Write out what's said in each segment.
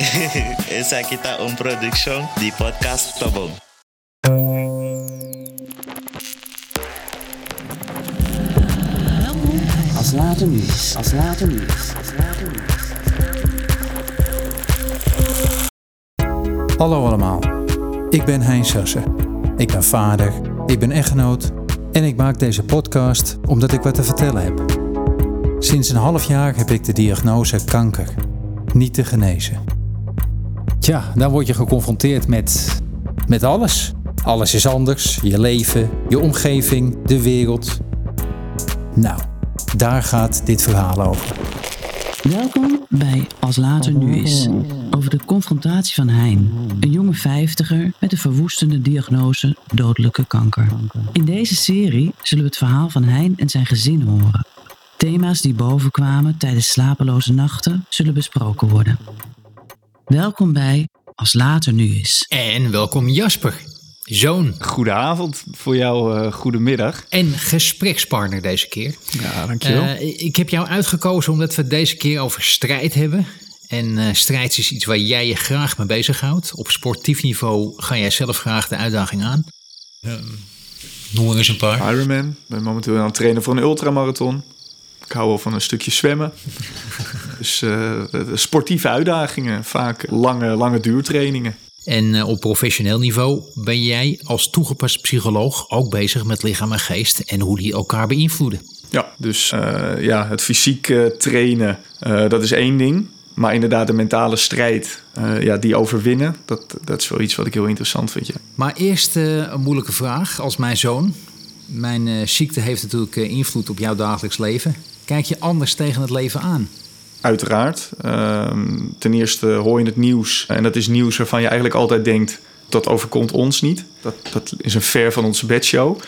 Esa kita un production di podcast Tobong. Als later nieuws. Als later nieuws. Als later nieuws. Hallo allemaal, ik ben Hein Sassen. Ik ben vader, ik ben echtgenoot en ik maak deze podcast omdat ik wat te vertellen heb. Sinds een half jaar heb ik de diagnose kanker, niet te genezen. Tja, dan word je geconfronteerd met, met alles. Alles is anders, je leven, je omgeving, de wereld. Nou, daar gaat dit verhaal over. Welkom bij Als Later Nu Is. Over de confrontatie van Hein, een jonge vijftiger met een verwoestende diagnose dodelijke kanker. In deze serie zullen we het verhaal van Hein en zijn gezin horen. Thema's die bovenkwamen tijdens slapeloze nachten zullen besproken worden. Welkom bij Als Later Nu Is. En welkom Jasper, zoon Goedenavond voor jou, uh, goedemiddag. en gesprekspartner deze keer. Ja, dankjewel. Eh, ik heb jou uitgekozen omdat we het deze keer over strijd hebben. En eh, strijd is iets waar jij je graag mee bezighoudt. Op sportief niveau ga jij zelf graag de uitdaging aan. Ehm, noem er eens een paar. Ironman. Ik ben momenteel aan het trainen voor een ultramarathon. Ik hou wel van een stukje zwemmen. dus eh, sportieve uitdagingen, vaak lange, lange duurtrainingen. En eh, op professioneel niveau ben jij als toegepast psycholoog ook bezig met lichaam en geest en hoe die elkaar beïnvloeden. Ja, dus eh, ja, het fysiek trainen, eh, dat is één ding. Maar inderdaad, de mentale strijd, eh, ja, die overwinnen, dat, dat is wel iets wat ik heel interessant vind. Ja. Maar eerst eh, een moeilijke vraag als mijn zoon. Mijn eh, ziekte heeft natuurlijk eh, invloed op jouw dagelijks leven. Kijk je anders tegen het leven aan? Uiteraard. Ehm, ten eerste hoor je het nieuws. En dat is nieuws waarvan je eigenlijk altijd denkt... dat overkomt ons niet. Dat, dat is een ver van onze bedshow.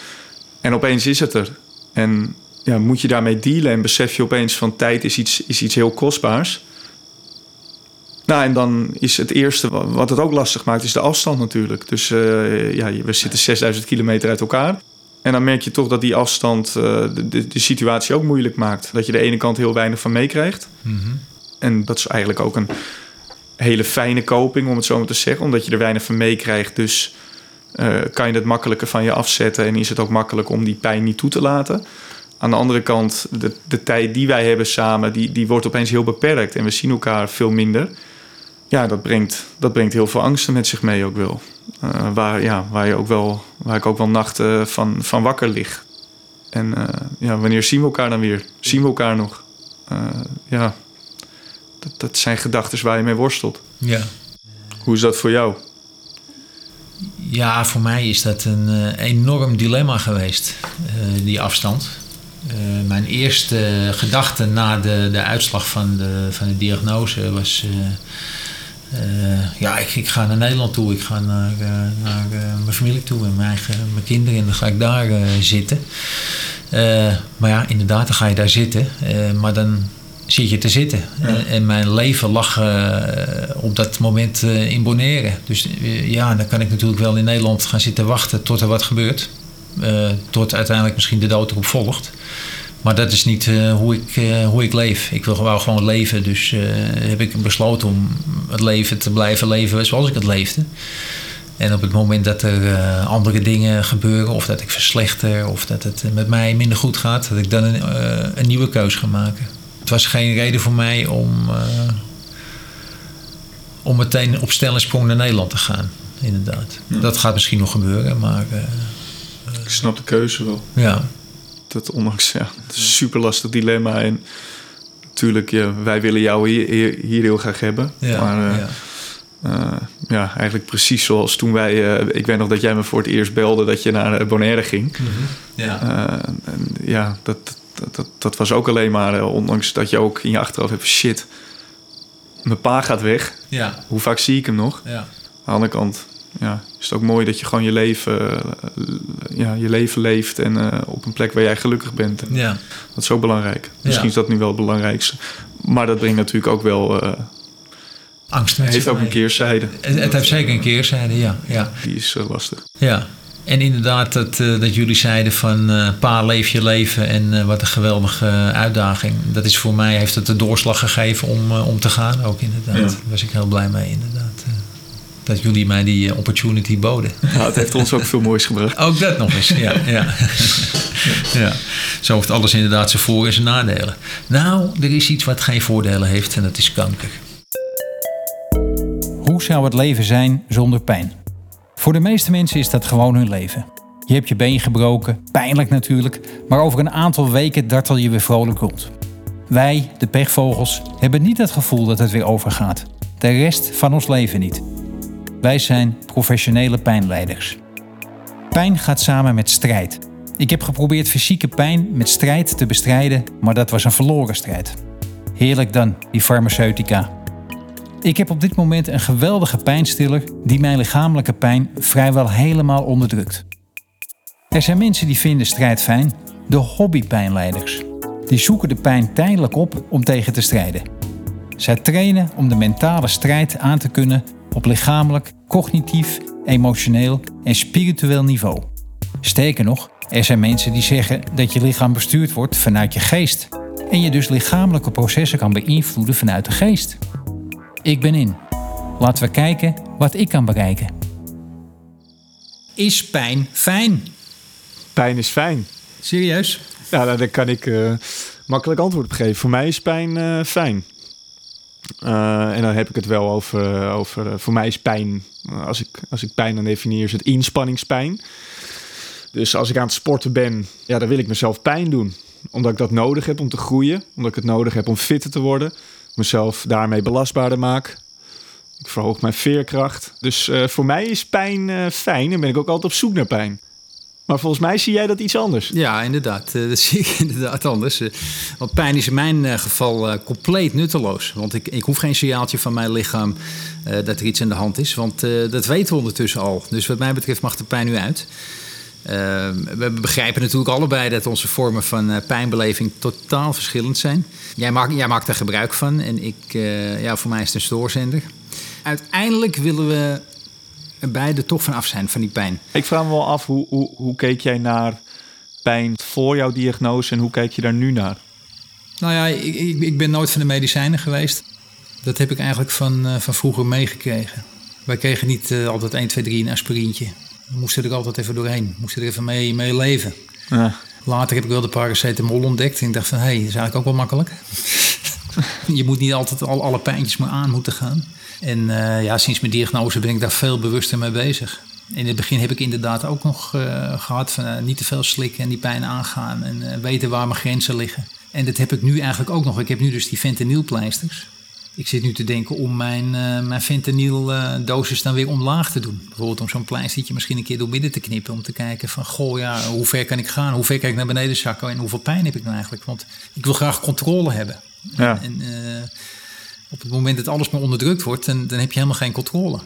En opeens is het er. En ja, moet je daarmee dealen en besef je opeens van... tijd is iets, is iets heel kostbaars. Nou, en dan is het eerste wa- wat het ook lastig maakt... is de afstand natuurlijk. Dus eh, ja, we zitten 6000 kilometer uit elkaar... En dan merk je toch dat die afstand eh, de, de, de situatie ook moeilijk maakt. Dat je de ene kant heel weinig van meekrijgt. En dat is eigenlijk ook een hele fijne koping, om het zo maar te zeggen. Omdat je er weinig van meekrijgt. Dus eh, kan je het makkelijker van je afzetten. En is het ook makkelijk om die pijn niet toe te laten. Aan de andere kant, de, de tijd die wij hebben samen, die, die wordt opeens heel beperkt. En we zien elkaar veel minder. Ja, dat brengt, dat brengt heel veel angsten met zich mee ook wel. Eh, waar, ja, waar, je ook wel, waar ik ook wel nachten van, van wakker lig. En eh, ja, wanneer zien we elkaar dan weer? Zien we elkaar nog? Eh, ja, dat, dat zijn gedachten waar je mee worstelt. Ja. Hoe is dat voor jou? Ja, voor mij is dat een enorm dilemma geweest, die afstand. Mijn eerste gedachte na de, de uitslag van de, van de diagnose was... eh, ja, ik, ik ga naar Nederland toe. Ik ga naar, eh, naar eh, mijn familie toe en mijn, eigen, mijn kinderen. En dan ga ik daar zitten. Maar ja, inderdaad, dan ga je daar zitten. Maar dan zit je te zitten. En, en mijn leven lag op dat moment in Bonaire. Dus ja, dan kan ik natuurlijk wel in Nederland gaan zitten wachten tot er wat gebeurt. Tot uiteindelijk misschien de dood erop volgt. Maar dat is niet eh, hoe, ik, eh, hoe ik leef. Ik wil wou gewoon leven. Dus eh, heb ik besloten om het leven te blijven leven zoals ik het leefde. En op het moment dat er andere dingen gebeuren, of dat ik verslechter, of dat het met mij minder goed gaat, dat ik dan een, een nieuwe keus ga maken. Het was geen reden voor mij om, om meteen op stel en sprong naar Nederland te gaan. Inderdaad. Dat gaat misschien nog gebeuren, maar Ik snap de keuze wel. ja. Dat ondanks, ja, het is een super lastig dilemma. En natuurlijk, ja, wij willen jou hier, hier, hier heel graag hebben. Ja, maar eh, ja. eh, ja, eigenlijk precies zoals toen wij... eh, ik weet nog dat jij me voor het eerst belde dat je naar Bonaire ging. ja. Eh, en ja, dat, dat, dat, dat was ook alleen maar, ondanks dat je ook in je achterhoofd hebt... shit, mijn pa gaat weg. ja, Hoe vaak zie ik hem nog? ja. Aan de andere kant ja, is het ook mooi dat je gewoon je leven, eh, ja, je leven leeft... en eh, op een plek waar jij gelukkig bent. En ja. dat is ook belangrijk. Misschien Ja. is dat nu wel het belangrijkste. Maar dat brengt natuurlijk ook wel... eh, Angst met heeft ook een keerzijde. Het, het heeft zeker een keerzijde, ja. ja. Die is lastig. Ja, En inderdaad, dat, dat jullie zeiden van pa, leef je leven en wat een geweldige uitdaging. Dat is voor mij, heeft het de doorslag gegeven om, om te gaan ook inderdaad. Ja. Daar was ik heel blij mee inderdaad. Dat jullie mij die eh, opportunity boden. Ja, het heeft ons ook veel moois gebracht. Ook dat nog eens, ja. ja. ja. Zo heeft alles inderdaad zijn voor- en zijn nadelen. Nou, er is iets wat geen voordelen heeft en dat is kanker. Hoe zou het leven zijn zonder pijn? Voor de meeste mensen is dat gewoon hun leven. Je hebt je been gebroken, pijnlijk natuurlijk, maar over een aantal weken dartel je weer vrolijk rond. Wij, de pechvogels, hebben niet het gevoel dat het weer overgaat. De rest van ons leven niet. Wij zijn professionele pijnleiders. Pijn gaat samen met strijd. Ik heb geprobeerd fysieke pijn met strijd te bestrijden, maar dat was een verloren strijd. Heerlijk dan, die farmaceutica. Ik heb op dit moment een geweldige pijnstiller die mijn lichamelijke pijn vrijwel helemaal onderdrukt. Er zijn mensen die vinden strijd fijn, de hobbypijnleiders. Die zoeken de pijn tijdelijk op om tegen te strijden. Zij trainen om de mentale strijd aan te kunnen op lichamelijk, cognitief, emotioneel en spiritueel niveau. Sterker nog, er zijn mensen die zeggen dat je lichaam bestuurd wordt vanuit je geest en je dus lichamelijke processen kan beïnvloeden vanuit de geest. Ik ben in. Laten we kijken wat ik kan bereiken. Is pijn fijn? Pijn is fijn. Serieus? Ja, nou, daar kan ik eh, makkelijk antwoord op geven. Voor mij is pijn eh, fijn. Eh, en dan heb ik het wel over, over eh, voor mij is pijn, eh, als, ik, als ik pijn dan definieer, is het inspanningspijn. Dus als ik aan het sporten ben, ja, dan wil ik mezelf pijn doen. Omdat ik dat nodig heb om te groeien. Omdat ik het nodig heb om fitter te worden. Mezelf daarmee belastbaarder maak. Ik verhoog mijn veerkracht. Dus voor mij is pijn fijn en ben ik ook altijd op zoek naar pijn. Maar volgens mij zie jij dat iets anders. Ja, inderdaad. Eh, dat zie ik inderdaad anders. Eh, Want pijn is in mijn eh, geval compleet nutteloos. Want ik, ik hoef geen signaaltje van mijn lichaam dat er iets aan de hand is. Want dat weten we ondertussen al. Dus wat mij betreft mag de pijn nu uit. Eh, we begrijpen natuurlijk allebei dat onze vormen van pijnbeleving totaal verschillend zijn. Jij maakt, jij maakt er gebruik van en ik, ja, voor mij is het een stoorzender. Uiteindelijk willen we beide toch van af zijn van die pijn. Ik vraag me wel af, hoe, hoe, hoe keek jij naar pijn voor jouw diagnose en hoe kijk je daar nu naar? Nou ja, ik, ik, ik ben nooit van de medicijnen geweest. Dat heb ik eigenlijk van, eh, van vroeger meegekregen. Wij kregen niet eh, altijd 1, 2, 3 een aspirintje. We moesten er altijd even doorheen. We moesten er even mee, mee leven. Ja. Later heb ik wel de paracetamol ontdekt. En ik dacht van, hé, hey, dat is eigenlijk ook wel makkelijk. je moet niet altijd al alle pijntjes maar aan moeten gaan. En eh, ja, sinds mijn diagnose ben ik daar veel bewuster mee bezig. In het begin heb ik inderdaad ook nog eh, gehad van eh, niet te veel slikken en die pijn aangaan. En weten waar mijn grenzen liggen. En dat heb ik nu eigenlijk ook nog. Ik heb nu dus die fentanylpleisters. Ik zit nu te denken om mijn, mijn fentanyl-dosis dan weer omlaag te doen. Bijvoorbeeld om zo'n pleistertje misschien een keer door midden te knippen. Om te kijken van, goh ja, hoe ver kan ik gaan? Hoe ver kan ik naar beneden zakken? En hoeveel pijn heb ik nou eigenlijk? Want ik wil graag controle hebben. Ja. En eh, op het moment dat alles maar onderdrukt wordt, dan, dan heb je helemaal geen controle.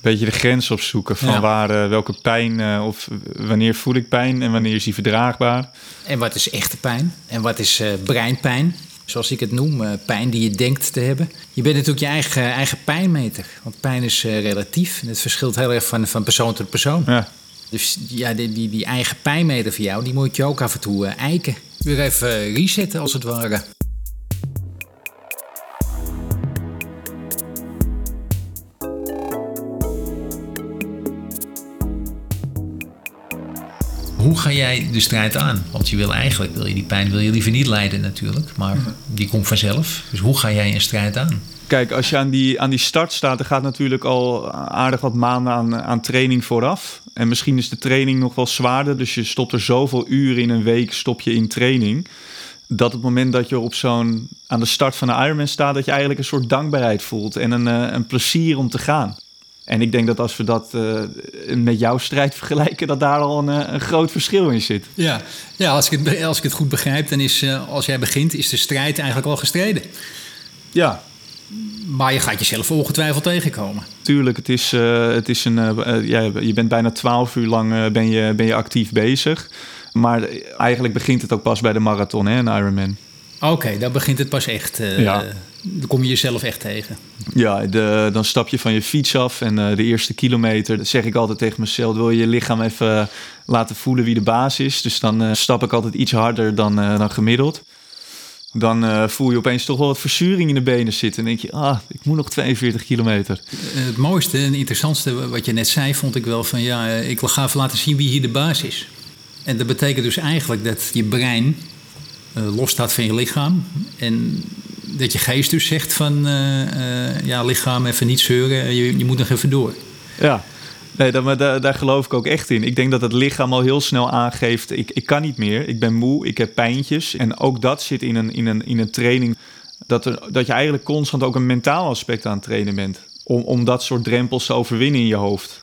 Beetje de grens opzoeken van Ja. waar, eh, welke pijn eh, of wanneer voel ik pijn en wanneer is die verdraagbaar. En wat is echte pijn? En wat is breinpijn? Zoals ik het noem, pijn die je denkt te hebben. Je bent natuurlijk je eigen, eigen pijnmeter. Want pijn is relatief. En het verschilt heel erg van, van persoon tot persoon. Ja. Dus ja, die, die, die eigen pijnmeter voor jou, die moet je ook af en toe eiken. Weer even resetten als het ware. Ga jij de strijd aan? Want je wil eigenlijk, wil je die pijn wil je liever niet lijden natuurlijk. Maar die komt vanzelf. Dus hoe ga jij een strijd aan? Kijk, als je aan die, aan die start staat, er gaat natuurlijk al aardig wat maanden aan, aan training vooraf. En misschien is de training nog wel zwaarder, dus je stopt er zoveel uren in een week, stop je in training. Dat op het moment dat je op zo'n aan de start van een Ironman staat, dat je eigenlijk een soort dankbaarheid voelt en een, eh, een plezier om te gaan. En ik denk dat als we dat eh, met jouw strijd vergelijken, dat daar al een, eh, een groot verschil in zit. Ja, ja als, ik het, als ik het goed begrijp, dan is eh, als jij begint, is de strijd eigenlijk al gestreden. Ja, Maar je gaat jezelf ongetwijfeld tegenkomen. Tuurlijk, het is, het is een, ja, je bent bijna twaalf uur lang ben je, ben je actief bezig. Maar eigenlijk begint het ook pas bij de marathon, hè, een Ironman. Oké, dan begint het pas echt. Ja. Dan kom je jezelf echt tegen. Ja, de, dan stap je van je fiets af en uh, de eerste kilometer, dat zeg ik altijd tegen mezelf, wil je je lichaam even laten voelen wie de baas is. Dus dan uh, stap ik altijd iets harder dan, uh, dan gemiddeld. Dan voel je opeens toch wel wat verzuring in de benen zitten. En denk je, ah, ik moet nog 42 kilometer. Het mooiste en interessantste wat je net zei, vond ik wel van ja, ik ga even laten zien wie hier de baas is. En dat betekent dus eigenlijk dat je brein los staat van je lichaam. En dat je geest dus zegt van uh, uh, ja, lichaam even niet zeuren, je, je moet nog even door. Ja, nee, daar, daar, daar, geloof ik ook echt in. Ik denk dat het lichaam al heel snel aangeeft, ik, ik kan niet meer, ik ben moe, ik heb pijntjes. En ook dat zit in een, in een, in een training, dat, er, dat je eigenlijk constant ook een mentaal aspect aan het trainen bent. Om, om dat soort drempels te overwinnen in je hoofd.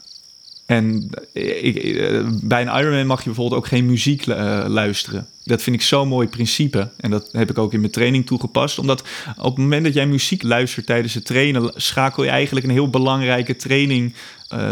En ik, bij een Ironman mag je bijvoorbeeld ook geen muziek uh, luisteren. Dat vind ik zo'n mooi principe. En dat heb ik ook in mijn training toegepast. Omdat op het moment dat jij muziek luistert tijdens het trainen, schakel je eigenlijk een heel belangrijke training.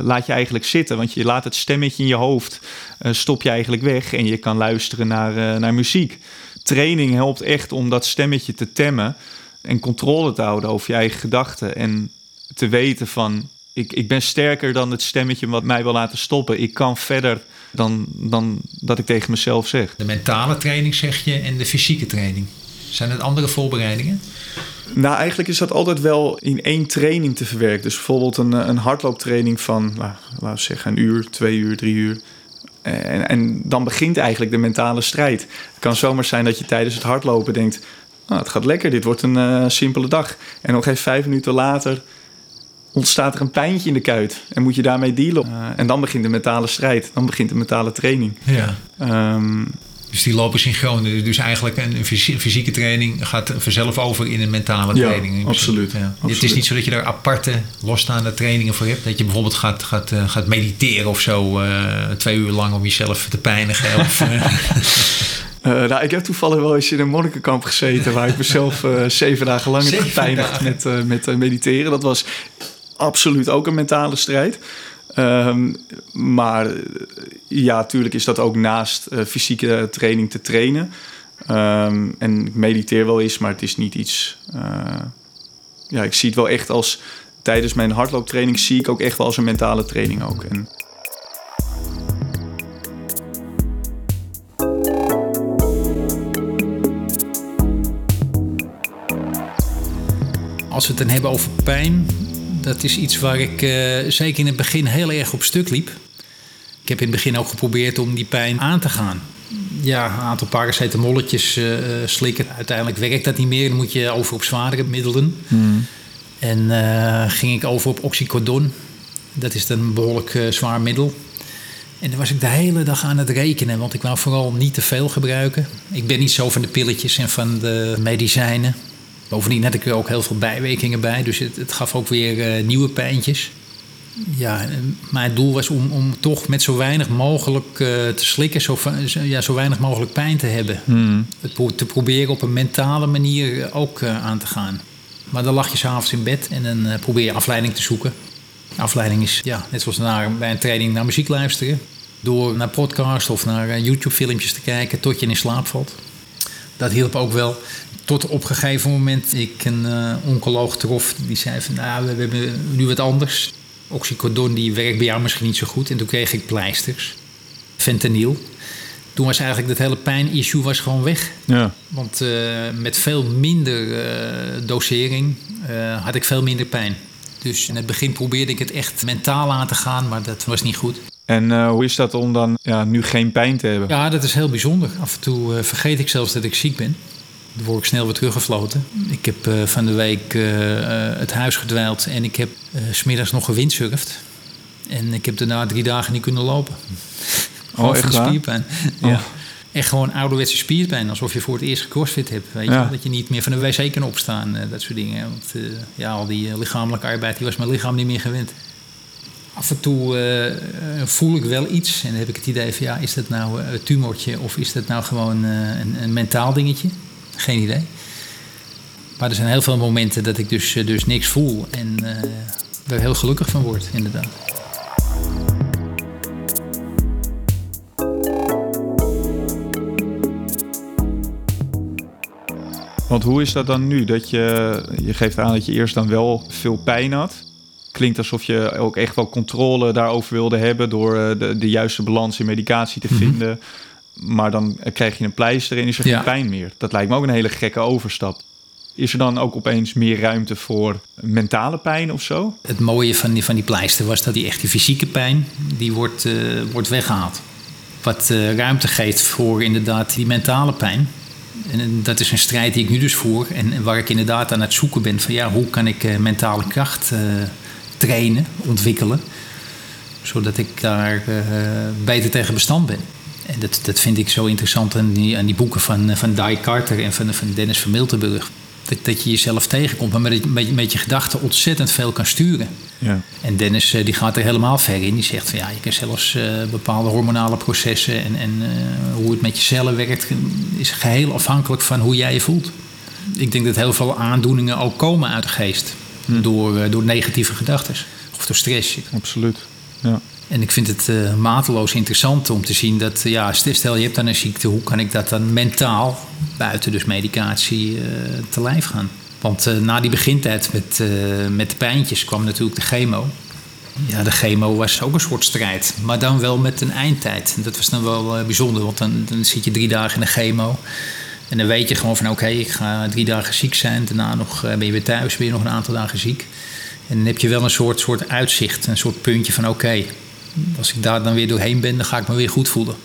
Laat je eigenlijk zitten. Want je laat het stemmetje in je hoofd. Stop je eigenlijk weg. En je kan luisteren naar, naar muziek. Training helpt echt om dat stemmetje te temmen. En controle te houden over je eigen gedachten. En te weten van ik, ik ben sterker dan het stemmetje wat mij wil laten stoppen. Ik kan verder dan, dan dat ik tegen mezelf zeg. De mentale training zeg je en de fysieke training. Zijn het andere voorbereidingen? Nou, eigenlijk is dat altijd wel in één training te verwerken. Dus bijvoorbeeld een, een hardlooptraining van, nou, laten we zeggen, een uur, twee uur, drie uur. En, en, dan begint eigenlijk de mentale strijd. Het kan zomaar zijn dat je tijdens het hardlopen denkt: oh, het gaat lekker, dit wordt een uh, simpele dag. En nog even vijf minuten later ontstaat er een pijntje in de kuit. En moet je daarmee dealen. Uh, en dan begint de mentale strijd. Dan begint de mentale training. Ja. Um, dus die lopen synchroon. Dus eigenlijk een fysieke training gaat vanzelf over in een mentale training. Ja, absoluut, ja. absoluut. Het is niet zo dat je daar aparte, losstaande trainingen voor hebt. Dat je bijvoorbeeld gaat, gaat, uh, gaat mediteren of zo. Uh, twee uur lang om jezelf te pijnigen. of, Uh, nou, ik heb toevallig wel eens in een monnikenkamp gezeten... waar ik mezelf uh, zeven dagen lang heb gepijnigd met, met mediteren. Dat was absoluut ook een mentale strijd. Um, maar ja, natuurlijk is dat ook naast uh, fysieke training te trainen. Um, en ik mediteer wel eens, maar het is niet iets. Uh, ja, ik zie het wel echt als. Tijdens mijn hardlooptraining zie ik ook echt wel als een mentale training ook. En, Als we het dan hebben over pijn, dat is iets waar ik uh, zeker in het begin heel erg op stuk liep. Ik heb in het begin ook geprobeerd om die pijn aan te gaan. Ja, een aantal paracetamolletjes uh, slikken. Uiteindelijk werkt dat niet meer. Dan moet je over op zwaardere middelen. Hmm. En uh, ging ik over op oxycodon. Dat is een behoorlijk zwaar middel. En dan was ik de hele dag aan het rekenen, want ik wou vooral niet te veel gebruiken. Ik ben niet zo van de pilletjes en van de medicijnen. Bovendien had ik er ook heel veel bijwerkingen bij, dus het, het gaf ook weer uh, nieuwe pijntjes. Ja, mijn doel was om, om toch met zo weinig mogelijk uh, te slikken, zo, ja, zo weinig mogelijk pijn te hebben. Hmm. Het te proberen op een mentale manier ook aan te gaan. Maar dan lag je s'avonds in bed en dan probeer je afleiding te zoeken. Afleiding is, ja, net zoals naar, bij een training naar muziek luisteren. Door naar podcast of naar YouTube-filmpjes te kijken tot je in slaap valt. Dat hielp ook wel. Tot op een gegeven moment ik een uh, oncoloog trof. Die zei van, nou, we, hebben nu wat anders. Oxycodon die werkt bij jou misschien niet zo goed. En toen kreeg ik pleisters. Fentanyl. Toen was eigenlijk dat hele pijn-issue was gewoon weg. Ja. Want uh, met veel minder uh, dosering had ik veel minder pijn. Dus in het begin probeerde ik het echt mentaal aan te gaan, maar dat was niet goed. En hoe is dat om dan ja, nu geen pijn te hebben? Ja, dat is heel bijzonder. Af en toe vergeet ik zelfs dat ik ziek ben. Dan word ik snel weer teruggefloten. Ik heb uh, van de week het huis gedwijld en ik heb smiddags nog gewindsurfd. En ik heb daarna drie dagen niet kunnen lopen. Oh, echt van spierpijn. Oh. Ja. Echt gewoon ouderwetse spierpijn. Alsof je voor het eerst crossfit hebt. Weet ja. je? Dat je niet meer van de wc kan opstaan. dat soort dingen. Want ja, al die lichamelijke arbeid die was mijn lichaam niet meer gewend. Af en toe voel ik wel iets. En dan heb ik het idee van ja, is dat nou een tumortje of is dat nou gewoon een, een mentaal dingetje? Geen idee. Maar er zijn heel veel momenten dat ik dus, dus niks voel. En er heel gelukkig van word, inderdaad. Want hoe is dat dan nu? Dat je, je geeft aan dat je eerst dan wel veel pijn had. Klinkt alsof je ook echt wel controle daarover wilde hebben door eh, de, de juiste balans in medicatie te Mhm. vinden. Maar dan krijg je een pleister en is er Ja. geen pijn meer. Dat lijkt me ook een hele gekke overstap. Is er dan ook opeens meer ruimte voor mentale pijn of zo? Het mooie van die, van die pleister was dat die echte fysieke pijn, die wordt, eh, wordt weggehaald. Wat eh, ruimte geeft voor inderdaad die mentale pijn. En dat is een strijd die ik nu dus voer. En, waar ik inderdaad aan het zoeken ben van ja, hoe kan ik mentale kracht trainen, ontwikkelen. Zodat ik daar eh, beter tegen bestand ben. En dat, dat vind ik zo interessant aan die, aan die boeken van, van Di Carter en van, van Dennis van Miltenburg. Dat, dat je jezelf tegenkomt, maar met, met, met je gedachten ontzettend veel kan sturen. Ja. En Dennis eh, die gaat er helemaal ver in. Die zegt van ja, je kan zelfs eh, bepaalde hormonale processen en, en eh, hoe het met je cellen werkt, is geheel afhankelijk van hoe jij je voelt. Ik denk dat heel veel aandoeningen ook komen uit de geest. Door, eh, door negatieve gedachten of door stress. Absoluut. Ja. En ik vind het eh, mateloos interessant om te zien dat, ja, stel je hebt dan een ziekte, hoe kan ik dat dan mentaal, buiten dus medicatie, eh, te lijf gaan? Want na die begintijd met, met de pijntjes kwam natuurlijk de chemo. Ja, de chemo was ook een soort strijd, maar dan wel met een eindtijd. En dat was dan wel bijzonder, want dan, dan zit je drie dagen in de chemo. En dan weet je gewoon van oké, ik ga drie dagen ziek zijn. Daarna nog, eh, ben je weer thuis, ben je nog een aantal dagen ziek. En dan heb je wel een soort, soort uitzicht, een soort puntje van oké, als ik daar dan weer doorheen ben, dan ga ik me weer goed voelen.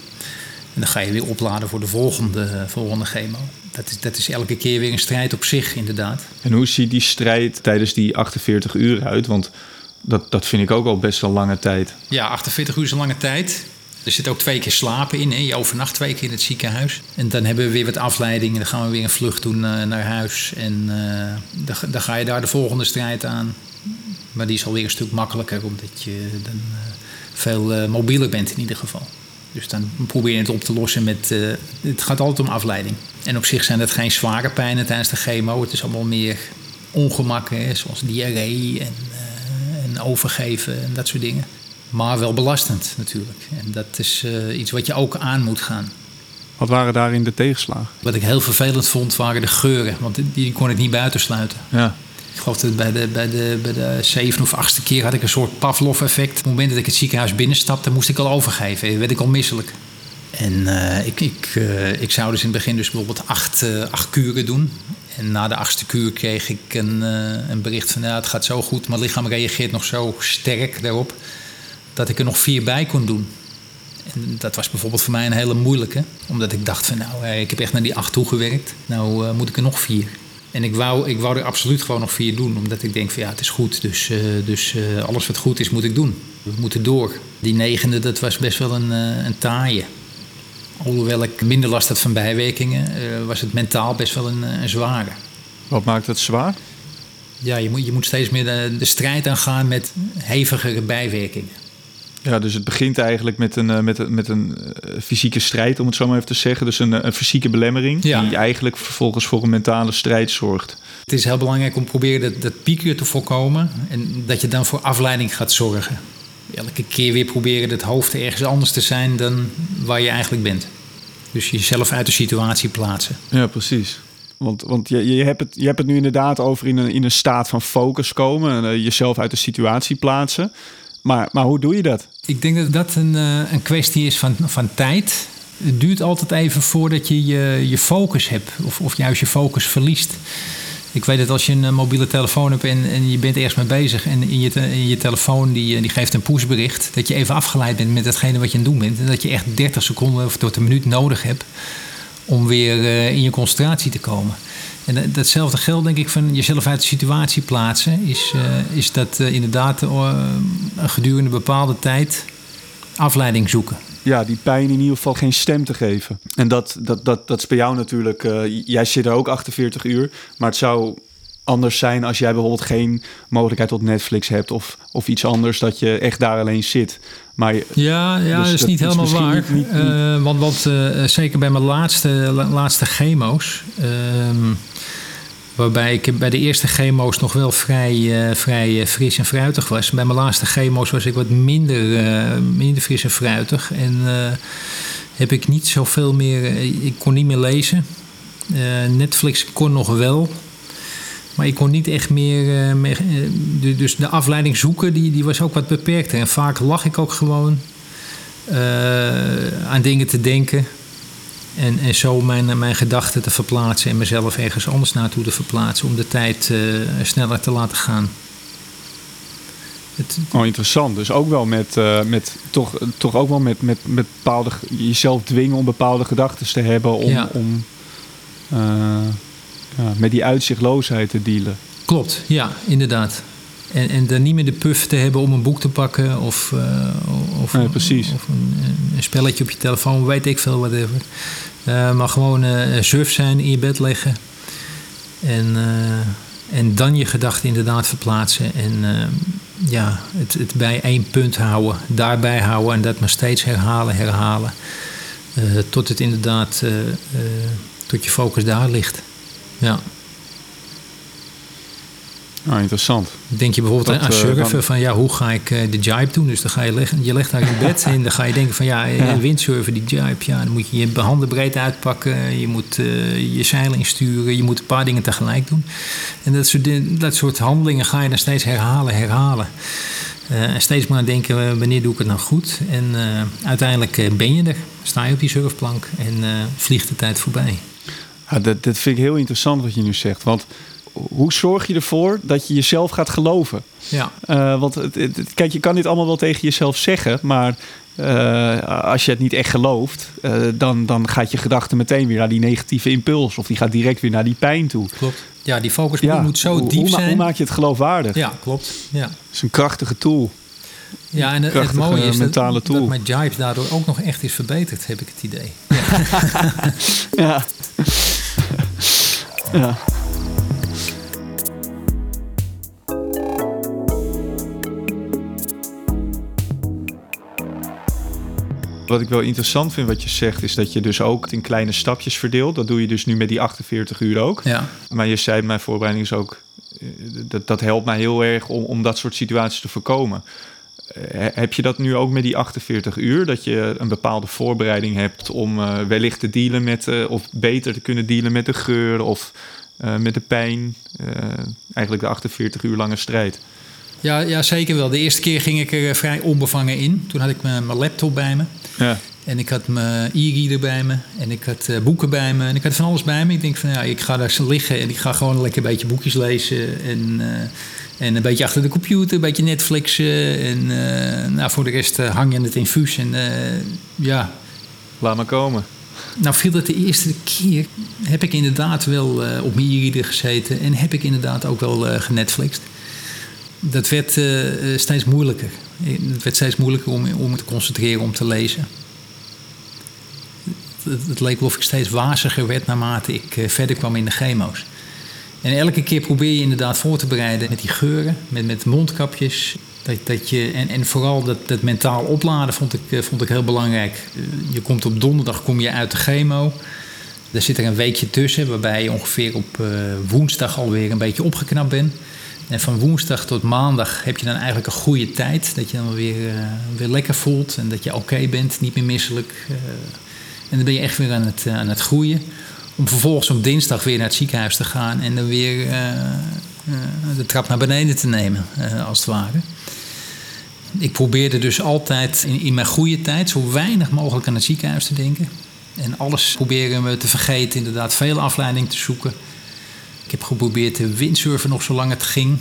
En dan ga je weer opladen voor de volgende, volgende chemo. Dat is, dat is elke keer weer een strijd op zich, inderdaad. En hoe ziet die strijd tijdens die 48 uur uit? Want dat, dat vind ik ook al best wel lange tijd. Ja, 48 uur is een lange tijd. Er zit ook twee keer slapen in. Hè? Je overnacht twee keer in het ziekenhuis. En dan hebben we weer wat afleiding. Dan gaan we weer een vlucht doen eh, naar huis. En eh, dan, ga je daar de volgende strijd aan. Maar die is alweer een stuk makkelijker, omdat je dan eh, veel mobieler bent in ieder geval. Dus dan probeer je het op te lossen met. het gaat altijd om afleiding. En op zich zijn dat geen zware pijnen tijdens de chemo. Het is allemaal meer ongemakken, zoals diarree en, en overgeven en dat soort dingen. Maar wel belastend natuurlijk. En dat is eh, iets wat je ook aan moet gaan. Wat waren daarin de tegenslagen? Wat ik heel vervelend vond waren de geuren, want die- kon ik niet buitensluiten. Ja. Ik geloof dat bij de, bij, de, bij de zevende of achtste keer had ik een soort Pavlov-effect. Op het moment dat ik het ziekenhuis binnenstapte, moest ik al overgeven. werd ik al misselijk. En eh, ik, ik, eh, ik zou dus in het begin dus bijvoorbeeld acht, acht kuren doen. En na de achtste kuur kreeg ik een, een bericht van... Ja, het gaat zo goed, mijn lichaam reageert nog zo sterk daarop... dat ik er nog vier bij kon doen. En dat was bijvoorbeeld voor mij een hele moeilijke. Omdat ik dacht van nou, eh, ik heb echt naar die acht toegewerkt. Nou eh, moet ik er nog vier. En ik wou, ik wou er absoluut gewoon nog vier doen. Omdat ik denk van ja, het is goed. Dus, eh, dus alles wat goed is, moet ik doen. We moeten door. Die negende, dat was best wel een, een taaie. Alhoewel ik minder last had van bijwerkingen, was het mentaal best wel een, een zware. Wat maakt het zwaar? Ja, je moet, je moet steeds meer de, de strijd aangaan met hevigere bijwerkingen. Ja, dus het begint eigenlijk met een, eh, met een, met een eh, fysieke strijd, om het zo maar even te zeggen. Dus een, eh, een fysieke belemmering, Ja. die eigenlijk vervolgens voor een mentale strijd zorgt. Het is heel belangrijk om te proberen dat, dat pieken te voorkomen. En dat je dan voor afleiding gaat zorgen. Elke keer weer proberen het hoofd ergens anders te zijn dan waar je eigenlijk bent. Dus jezelf uit de situatie plaatsen. Ja, precies. Want, want je, je, hebt het, je hebt het nu inderdaad over in een, in een staat van focus komen. En, eh, jezelf uit de situatie plaatsen. Maar, maar hoe doe je dat? Ik denk dat dat een, eh, een kwestie is van, van tijd. Het duurt altijd even voordat je je, je focus hebt. Of, of juist je focus verliest. Ik weet dat als je een eh, mobiele telefoon hebt en, en je bent ergens mee bezig... en in je, in je telefoon die, eh, die geeft een pushbericht... dat je even afgeleid bent met datgene wat je aan het doen bent. En dat je echt 30 seconden of tot een minuut nodig hebt... om weer in je concentratie te komen. En dat- datzelfde geldt denk ik van jezelf uit de situatie plaatsen... is, eh, is dat eh, inderdaad eh, gedurende een bepaalde tijd afleiding zoeken. Ja, die pijn in ieder geval geen stem te geven. En dat, dat, dat, dat is bij jou natuurlijk... eh, jij zit er ook 48 uur. Maar het zou anders zijn als jij bijvoorbeeld geen mogelijkheid tot Netflix hebt... of, of iets anders, dat je echt daar alleen zit. Maar je- Ja, ja Dus dat is niet helemaal waar. niet- niet- Eh, want want eh, zeker bij mijn laatste, la- laatste chemo's... ehm, waarbij ik bij de eerste chemo's nog wel vrij, eh, vrij fris en fruitig was. Bij mijn laatste chemo's was ik wat minder, minder fris en fruitig. En heb ik niet zoveel meer... ik kon niet meer lezen. Netflix kon nog wel. Maar ik kon niet echt meer. eh, meer eh, du- dus de afleiding zoeken, die, die was ook wat beperkter. En vaak lag ik ook gewoon eh, aan dingen te denken. En, en zo mijn, mijn gedachten te verplaatsen en mezelf ergens anders naartoe te verplaatsen. om de tijd sneller te laten gaan. Het, Oh, interessant. Dus ook wel met, met toch, toch ook wel met, met, met bepaalde, jezelf dwingen om bepaalde gedachten te hebben om, Ja. om ja, met die uitzichtloosheid te dealen. Klopt, ja, inderdaad. En, en dan niet meer de puff te hebben om een boek te pakken of, eh, of, Nee, precies. of een, een spelletje op je telefoon, weet ik veel, whatever. Eh, maar gewoon eh surf zijn, in je bed leggen. En, en dan je gedachten inderdaad verplaatsen. En ja, het, het bij één punt houden, daarbij houden en dat maar steeds herhalen, herhalen. Tot het inderdaad, tot je focus daar ligt. Ja. Ah, interessant. Denk je bijvoorbeeld Dat, aan eh, surfen van ja, hoe ga ik eh, de jibe doen? Dus dan ga je leggen, je legt daar in bed en dan ga je denken van ja, eh, Ja. windsurfen, die jibe, ja, dan moet je je handen breed uitpakken, je moet je zeilen insturen, je moet een paar dingen tegelijk doen. En dat soort, dat soort handelingen ga je dan steeds herhalen, herhalen. En steeds maar denken, wanneer doe ik het nou goed? En uiteindelijk ben je er, sta je op die surfplank en vliegt de tijd voorbij. Ja, dat, dat vind ik heel interessant wat je nu zegt. Want hoe zorg je ervoor dat je jezelf gaat geloven? Ja, Eh, want het, kijk, je kan dit allemaal wel tegen jezelf zeggen, maar eh, als je het niet echt gelooft, eh, dan, dan gaat je gedachte meteen weer naar die negatieve impuls. Of die gaat direct weer naar die pijn toe. klopt. Ja, die focus Ja, moet zo hoe, diep hoe, zijn. hoe maak je het geloofwaardig? ja, klopt. Ja. Het is een krachtige tool. Ja, en het, mooie is dat, dat mijn jibes daardoor ook nog echt is verbeterd, heb ik het idee. Ja. ja. Wat ik wel interessant vind wat je zegt, is dat je dus ook in kleine stapjes verdeelt. Dat doe je dus nu met die 48 uur ook. Ja, Maar je zei, mijn voorbereiding is ook, eh, dat, dat helpt mij heel erg om, om dat soort situaties te voorkomen. Heb je dat nu ook met die 48 uur? Dat je een bepaalde voorbereiding hebt om eh, wellicht te dealen met, eh, of beter te kunnen dealen met de geur of eh, met de pijn? Eigenlijk de 48 uur lange strijd. ja, ja, zeker wel. De eerste keer ging ik er vrij onbevangen in. Toen had ik mijn mijn laptop bij me. Ja, En ik had mijn e-reader bij me. En ik had boeken bij me. En ik had van alles bij me. Ik denk van ja, ik ga daar liggen. En ik ga gewoon lekker een beetje boekjes lezen. En, en een beetje achter de computer. Een beetje Netflixen. En eh, nou, voor de rest eh, hang je het infuus. En eh, ja, laat maar komen. Nou viel het de eerste keer, heb ik inderdaad wel op mijn gezeten en heb ik inderdaad ook wel genetflixt. Dat werd steeds moeilijker. Het werd steeds moeilijker om, om me te concentreren, om te lezen. Het, het leek wel of ik steeds waziger werd naarmate ik verder kwam in de chemo's. En elke keer probeer je inderdaad voor te bereiden met die geuren, met, met mondkapjes. Dat, dat je, en, en vooral dat, dat mentaal opladen vond ik, eh, vond ik heel belangrijk. Je komt op donderdag kom je uit de chemo. Daar zit er een weekje tussen, waarbij je ongeveer op eh, woensdag alweer een beetje opgeknapt bent. En van woensdag tot maandag heb je dan eigenlijk een goede tijd. Dat je dan weer, eh, weer lekker voelt en dat je oké bent, niet meer misselijk. en dan ben je echt weer aan het, aan het groeien. Om vervolgens op dinsdag weer naar het ziekenhuis te gaan en dan weer eh, eh, de trap naar beneden te nemen, eh, als het ware. Ik probeerde dus altijd in, mijn goede tijd zo weinig mogelijk aan het ziekenhuis te denken. En alles proberen we te vergeten, inderdaad veel afleiding te zoeken. Ik heb geprobeerd te windsurfen nog zolang het ging.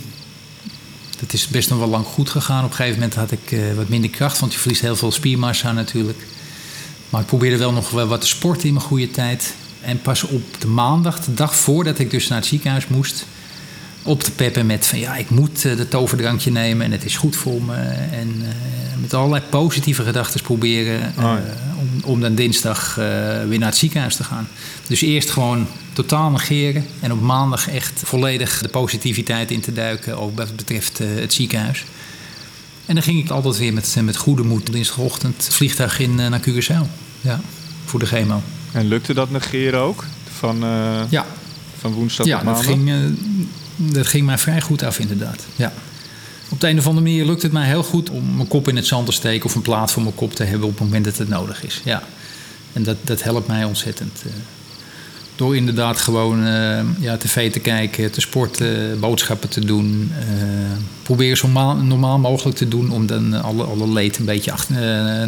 Dat is best nog wel lang goed gegaan. Op een gegeven moment had ik wat minder kracht, want je verliest heel veel spiermassa natuurlijk. Maar ik probeerde wel nog wel wat te sporten in mijn goede tijd. En pas op de maandag, de dag voordat ik dus naar het ziekenhuis moest, op te peppen met van ja, ik moet eh, dat toverdrankje nemen en het is goed voor me. En eh, met allerlei positieve gedachten proberen eh, Oh om, om dan dinsdag eh, weer naar het ziekenhuis te gaan. Dus eerst gewoon totaal negeren en op maandag echt volledig de positiviteit in te duiken, ook wat betreft eh, het ziekenhuis. En dan ging ik altijd weer met, met goede moed dinsdagochtend vliegtuig in eh, naar Curaçao. Ja, voor de chemo. En lukte dat negeren ook? Van, eh, Ja, van woensdag ja tot dat, maandag? ging, eh, dat ging mij vrij goed af inderdaad. Ja. Op de een of andere manier lukt het mij heel goed om mijn kop in het zand te steken... of een plaat voor mijn kop te hebben op het moment dat het nodig is. Ja. En dat, dat helpt mij ontzettend. eh. Door inderdaad gewoon ja, tv te kijken, te sporten, boodschappen te doen. Proberen zo normaal, normaal, mogelijk te doen om dan alle, alle leed een beetje achter,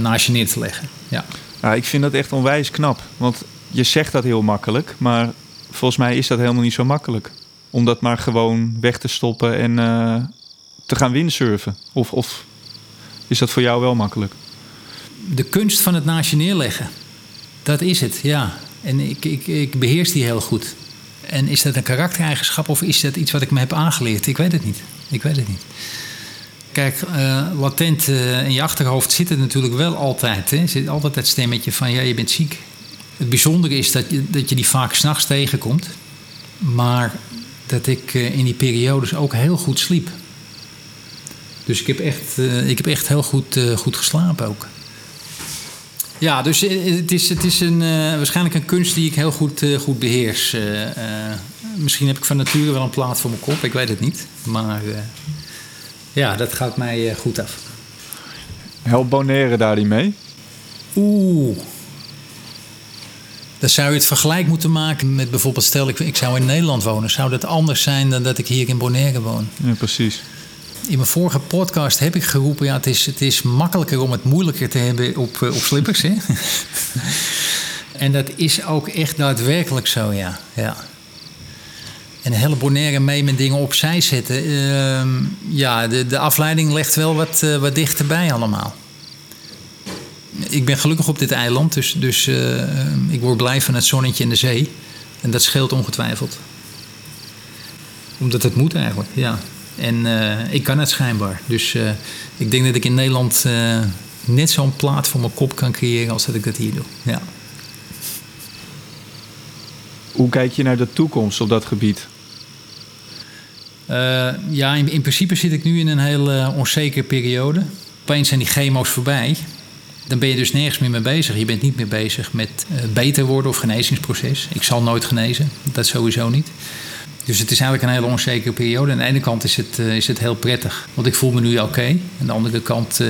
naast je neer te leggen. Ja. Ja, ik vind dat echt onwijs knap. Want je zegt dat heel makkelijk, maar volgens mij is dat helemaal niet zo makkelijk. Om dat maar gewoon weg te stoppen en te gaan windsurfen. Of, of is dat voor jou wel makkelijk? De kunst van het naast je neerleggen. Dat is het, ja. En ik, ik, ik beheers die heel goed. En is dat een karaktereigenschap of is dat iets wat ik me heb aangeleerd? Ik weet het niet. Ik weet het niet. Kijk, uh, latent uh, in je achterhoofd zit het natuurlijk wel altijd. Hè? Zit altijd dat stemmetje van ja, je bent ziek. Het bijzondere is dat je, dat je die vaak s'nachts tegenkomt. Maar dat ik uh, in die periodes ook heel goed sliep. Dus ik heb echt, ik heb echt heel goed, goed geslapen ook. Ja, dus het is, het is een, waarschijnlijk een kunst die ik heel goed, goed beheers. Misschien heb ik van nature wel een plaat voor mijn kop, ik weet het niet. Maar ja, dat gaat mij goed af. Help Bonaire daar niet mee? Oeh. Dan zou je het vergelijk moeten maken met bijvoorbeeld... stel ik, ik zou in Nederland wonen. Zou dat anders zijn dan dat ik hier in Bonaire woon? Ja, precies in mijn vorige podcast heb ik geroepen: ja, het is, het is makkelijker om het moeilijker te hebben op, op slippers. Hè? en dat is ook echt daadwerkelijk zo, ja. ja. En een hele Bonaire mee met dingen opzij zetten. Uh, ja, de, de afleiding legt wel wat, uh, wat dichterbij allemaal. Ik ben gelukkig op dit eiland, dus, dus uh, ik word blij van het zonnetje en de zee. En dat scheelt ongetwijfeld. Omdat het moet eigenlijk, ja. En uh, ik kan het schijnbaar. Dus ik denk dat ik in Nederland net zo'n plaat voor mijn kop kan creëren als dat ik dat hier doe. Ja. Hoe kijk je naar de toekomst op dat gebied? Ja, in, in, principe zit ik nu in een heel onzekere periode. Opeens zijn die chemo's voorbij. Dan ben je dus nergens meer mee bezig. Je bent niet meer bezig met beter worden of genezingsproces. Ik zal nooit genezen, dat sowieso niet. Dus het is eigenlijk een hele onzekere periode. Aan de ene kant is het, is het heel prettig, want ik voel me nu oké. Aan de andere kant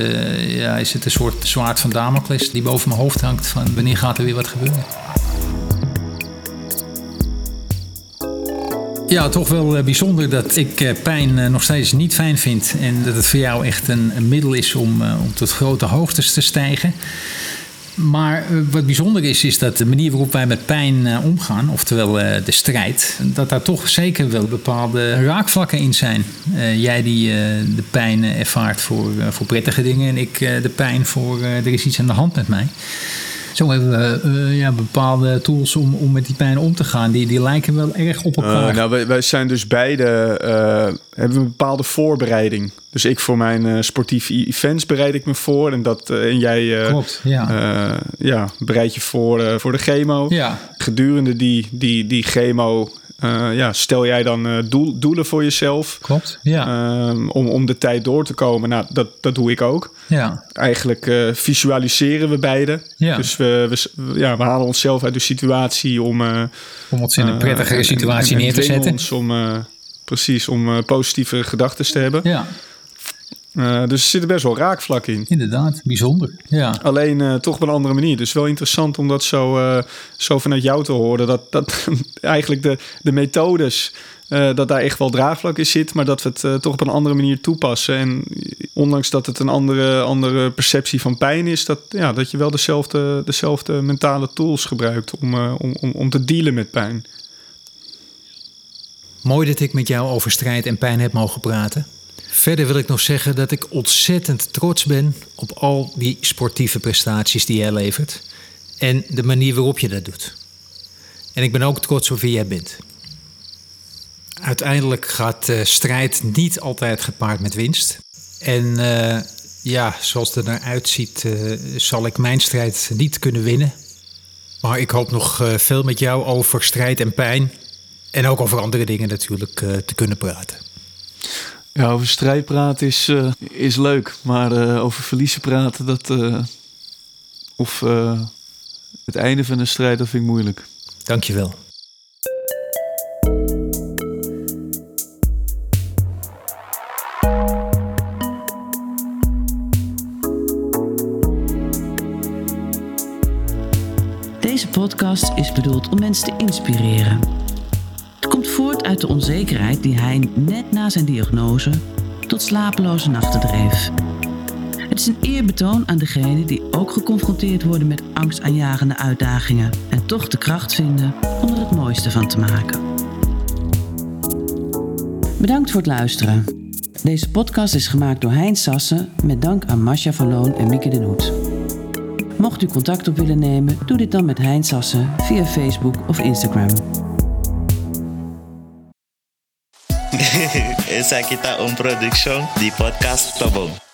ja, is het een soort zwaard van Damocles die boven mijn hoofd hangt van wanneer gaat er weer wat gebeuren. Ja, toch wel eh, bijzonder dat ik pijn nog steeds niet fijn vind. En dat het voor jou echt een, middel is om, om tot grote hoogtes te stijgen. Maar eh, wat bijzonder is, is dat de manier waarop wij met pijn omgaan, oftewel de strijd, dat daar toch zeker wel bepaalde raakvlakken in zijn. jij die de pijn ervaart voor, voor prettige dingen en ik de pijn voor er is iets aan de hand met mij. Zo hebben we uh, ja, bepaalde tools om, om met die pijn om te gaan. Die, die lijken wel erg op elkaar. Uh, nou, wij, wij, zijn dus beide hebben een bepaalde voorbereiding. Dus ik voor mijn sportieve events bereid ik me voor. En, dat, en jij Klopt, ja. ja, bereid je voor, voor de chemo. Ja. Gedurende die, die, die chemo uh, ja, stel jij dan uh, doel, doelen voor jezelf? Klopt, ja. Uh, om, om de tijd door te komen. Nou, dat, dat doe ik ook. Ja. Eigenlijk uh, visualiseren we beide. Ja. Dus we, we, ja, we halen onszelf uit de situatie om... om ons in een prettigere situatie neer te zetten. Ons om, precies, om positieve gedachten te hebben. Ja. Uh, dus er zit best wel raakvlak in. Inderdaad, bijzonder. Ja. Alleen uh, toch op een andere manier. Dus wel interessant om dat zo, uh, zo vanuit jou te horen. Dat, dat eigenlijk de, de methodes, dat daar echt wel draagvlak in zit. Maar dat we het toch op een andere manier toepassen. En ondanks dat het een andere, andere perceptie van pijn is, dat, ja, dat je wel dezelfde, dezelfde mentale tools gebruikt om, om, om, om te dealen met pijn. Mooi dat ik met jou over strijd en pijn heb mogen praten. Verder wil ik nog zeggen dat ik ontzettend trots ben op al die sportieve prestaties die jij levert en de manier waarop je dat doet. En ik ben ook trots op wie jij bent. Uiteindelijk gaat strijd niet altijd gepaard met winst. En uh, ja, zoals het er naar uitziet, uh, zal ik mijn strijd niet kunnen winnen. Maar ik hoop nog veel met jou over strijd en pijn. En ook over andere dingen natuurlijk te kunnen praten. Ja, over strijd praten is, uh, is leuk. Maar uh, over verliezen praten, dat. Uh, of het einde van een strijd, dat vind ik moeilijk. Dankjewel. Deze podcast is bedoeld om mensen te inspireren. De onzekerheid die hij net na zijn diagnose tot slapeloze nachten dreef. Het is een eerbetoon aan degenen die ook geconfronteerd worden met angstaanjagende uitdagingen en toch de kracht vinden om er het mooiste van te maken. Bedankt voor het luisteren. Deze podcast is gemaakt door Hein Sassen met dank aan Masha Verloon en Mieke den Hoed. Mocht u contact op willen nemen, doe dit dan met Hein Sassen via Facebook of Instagram. Esa kita un production di podcast Tobong.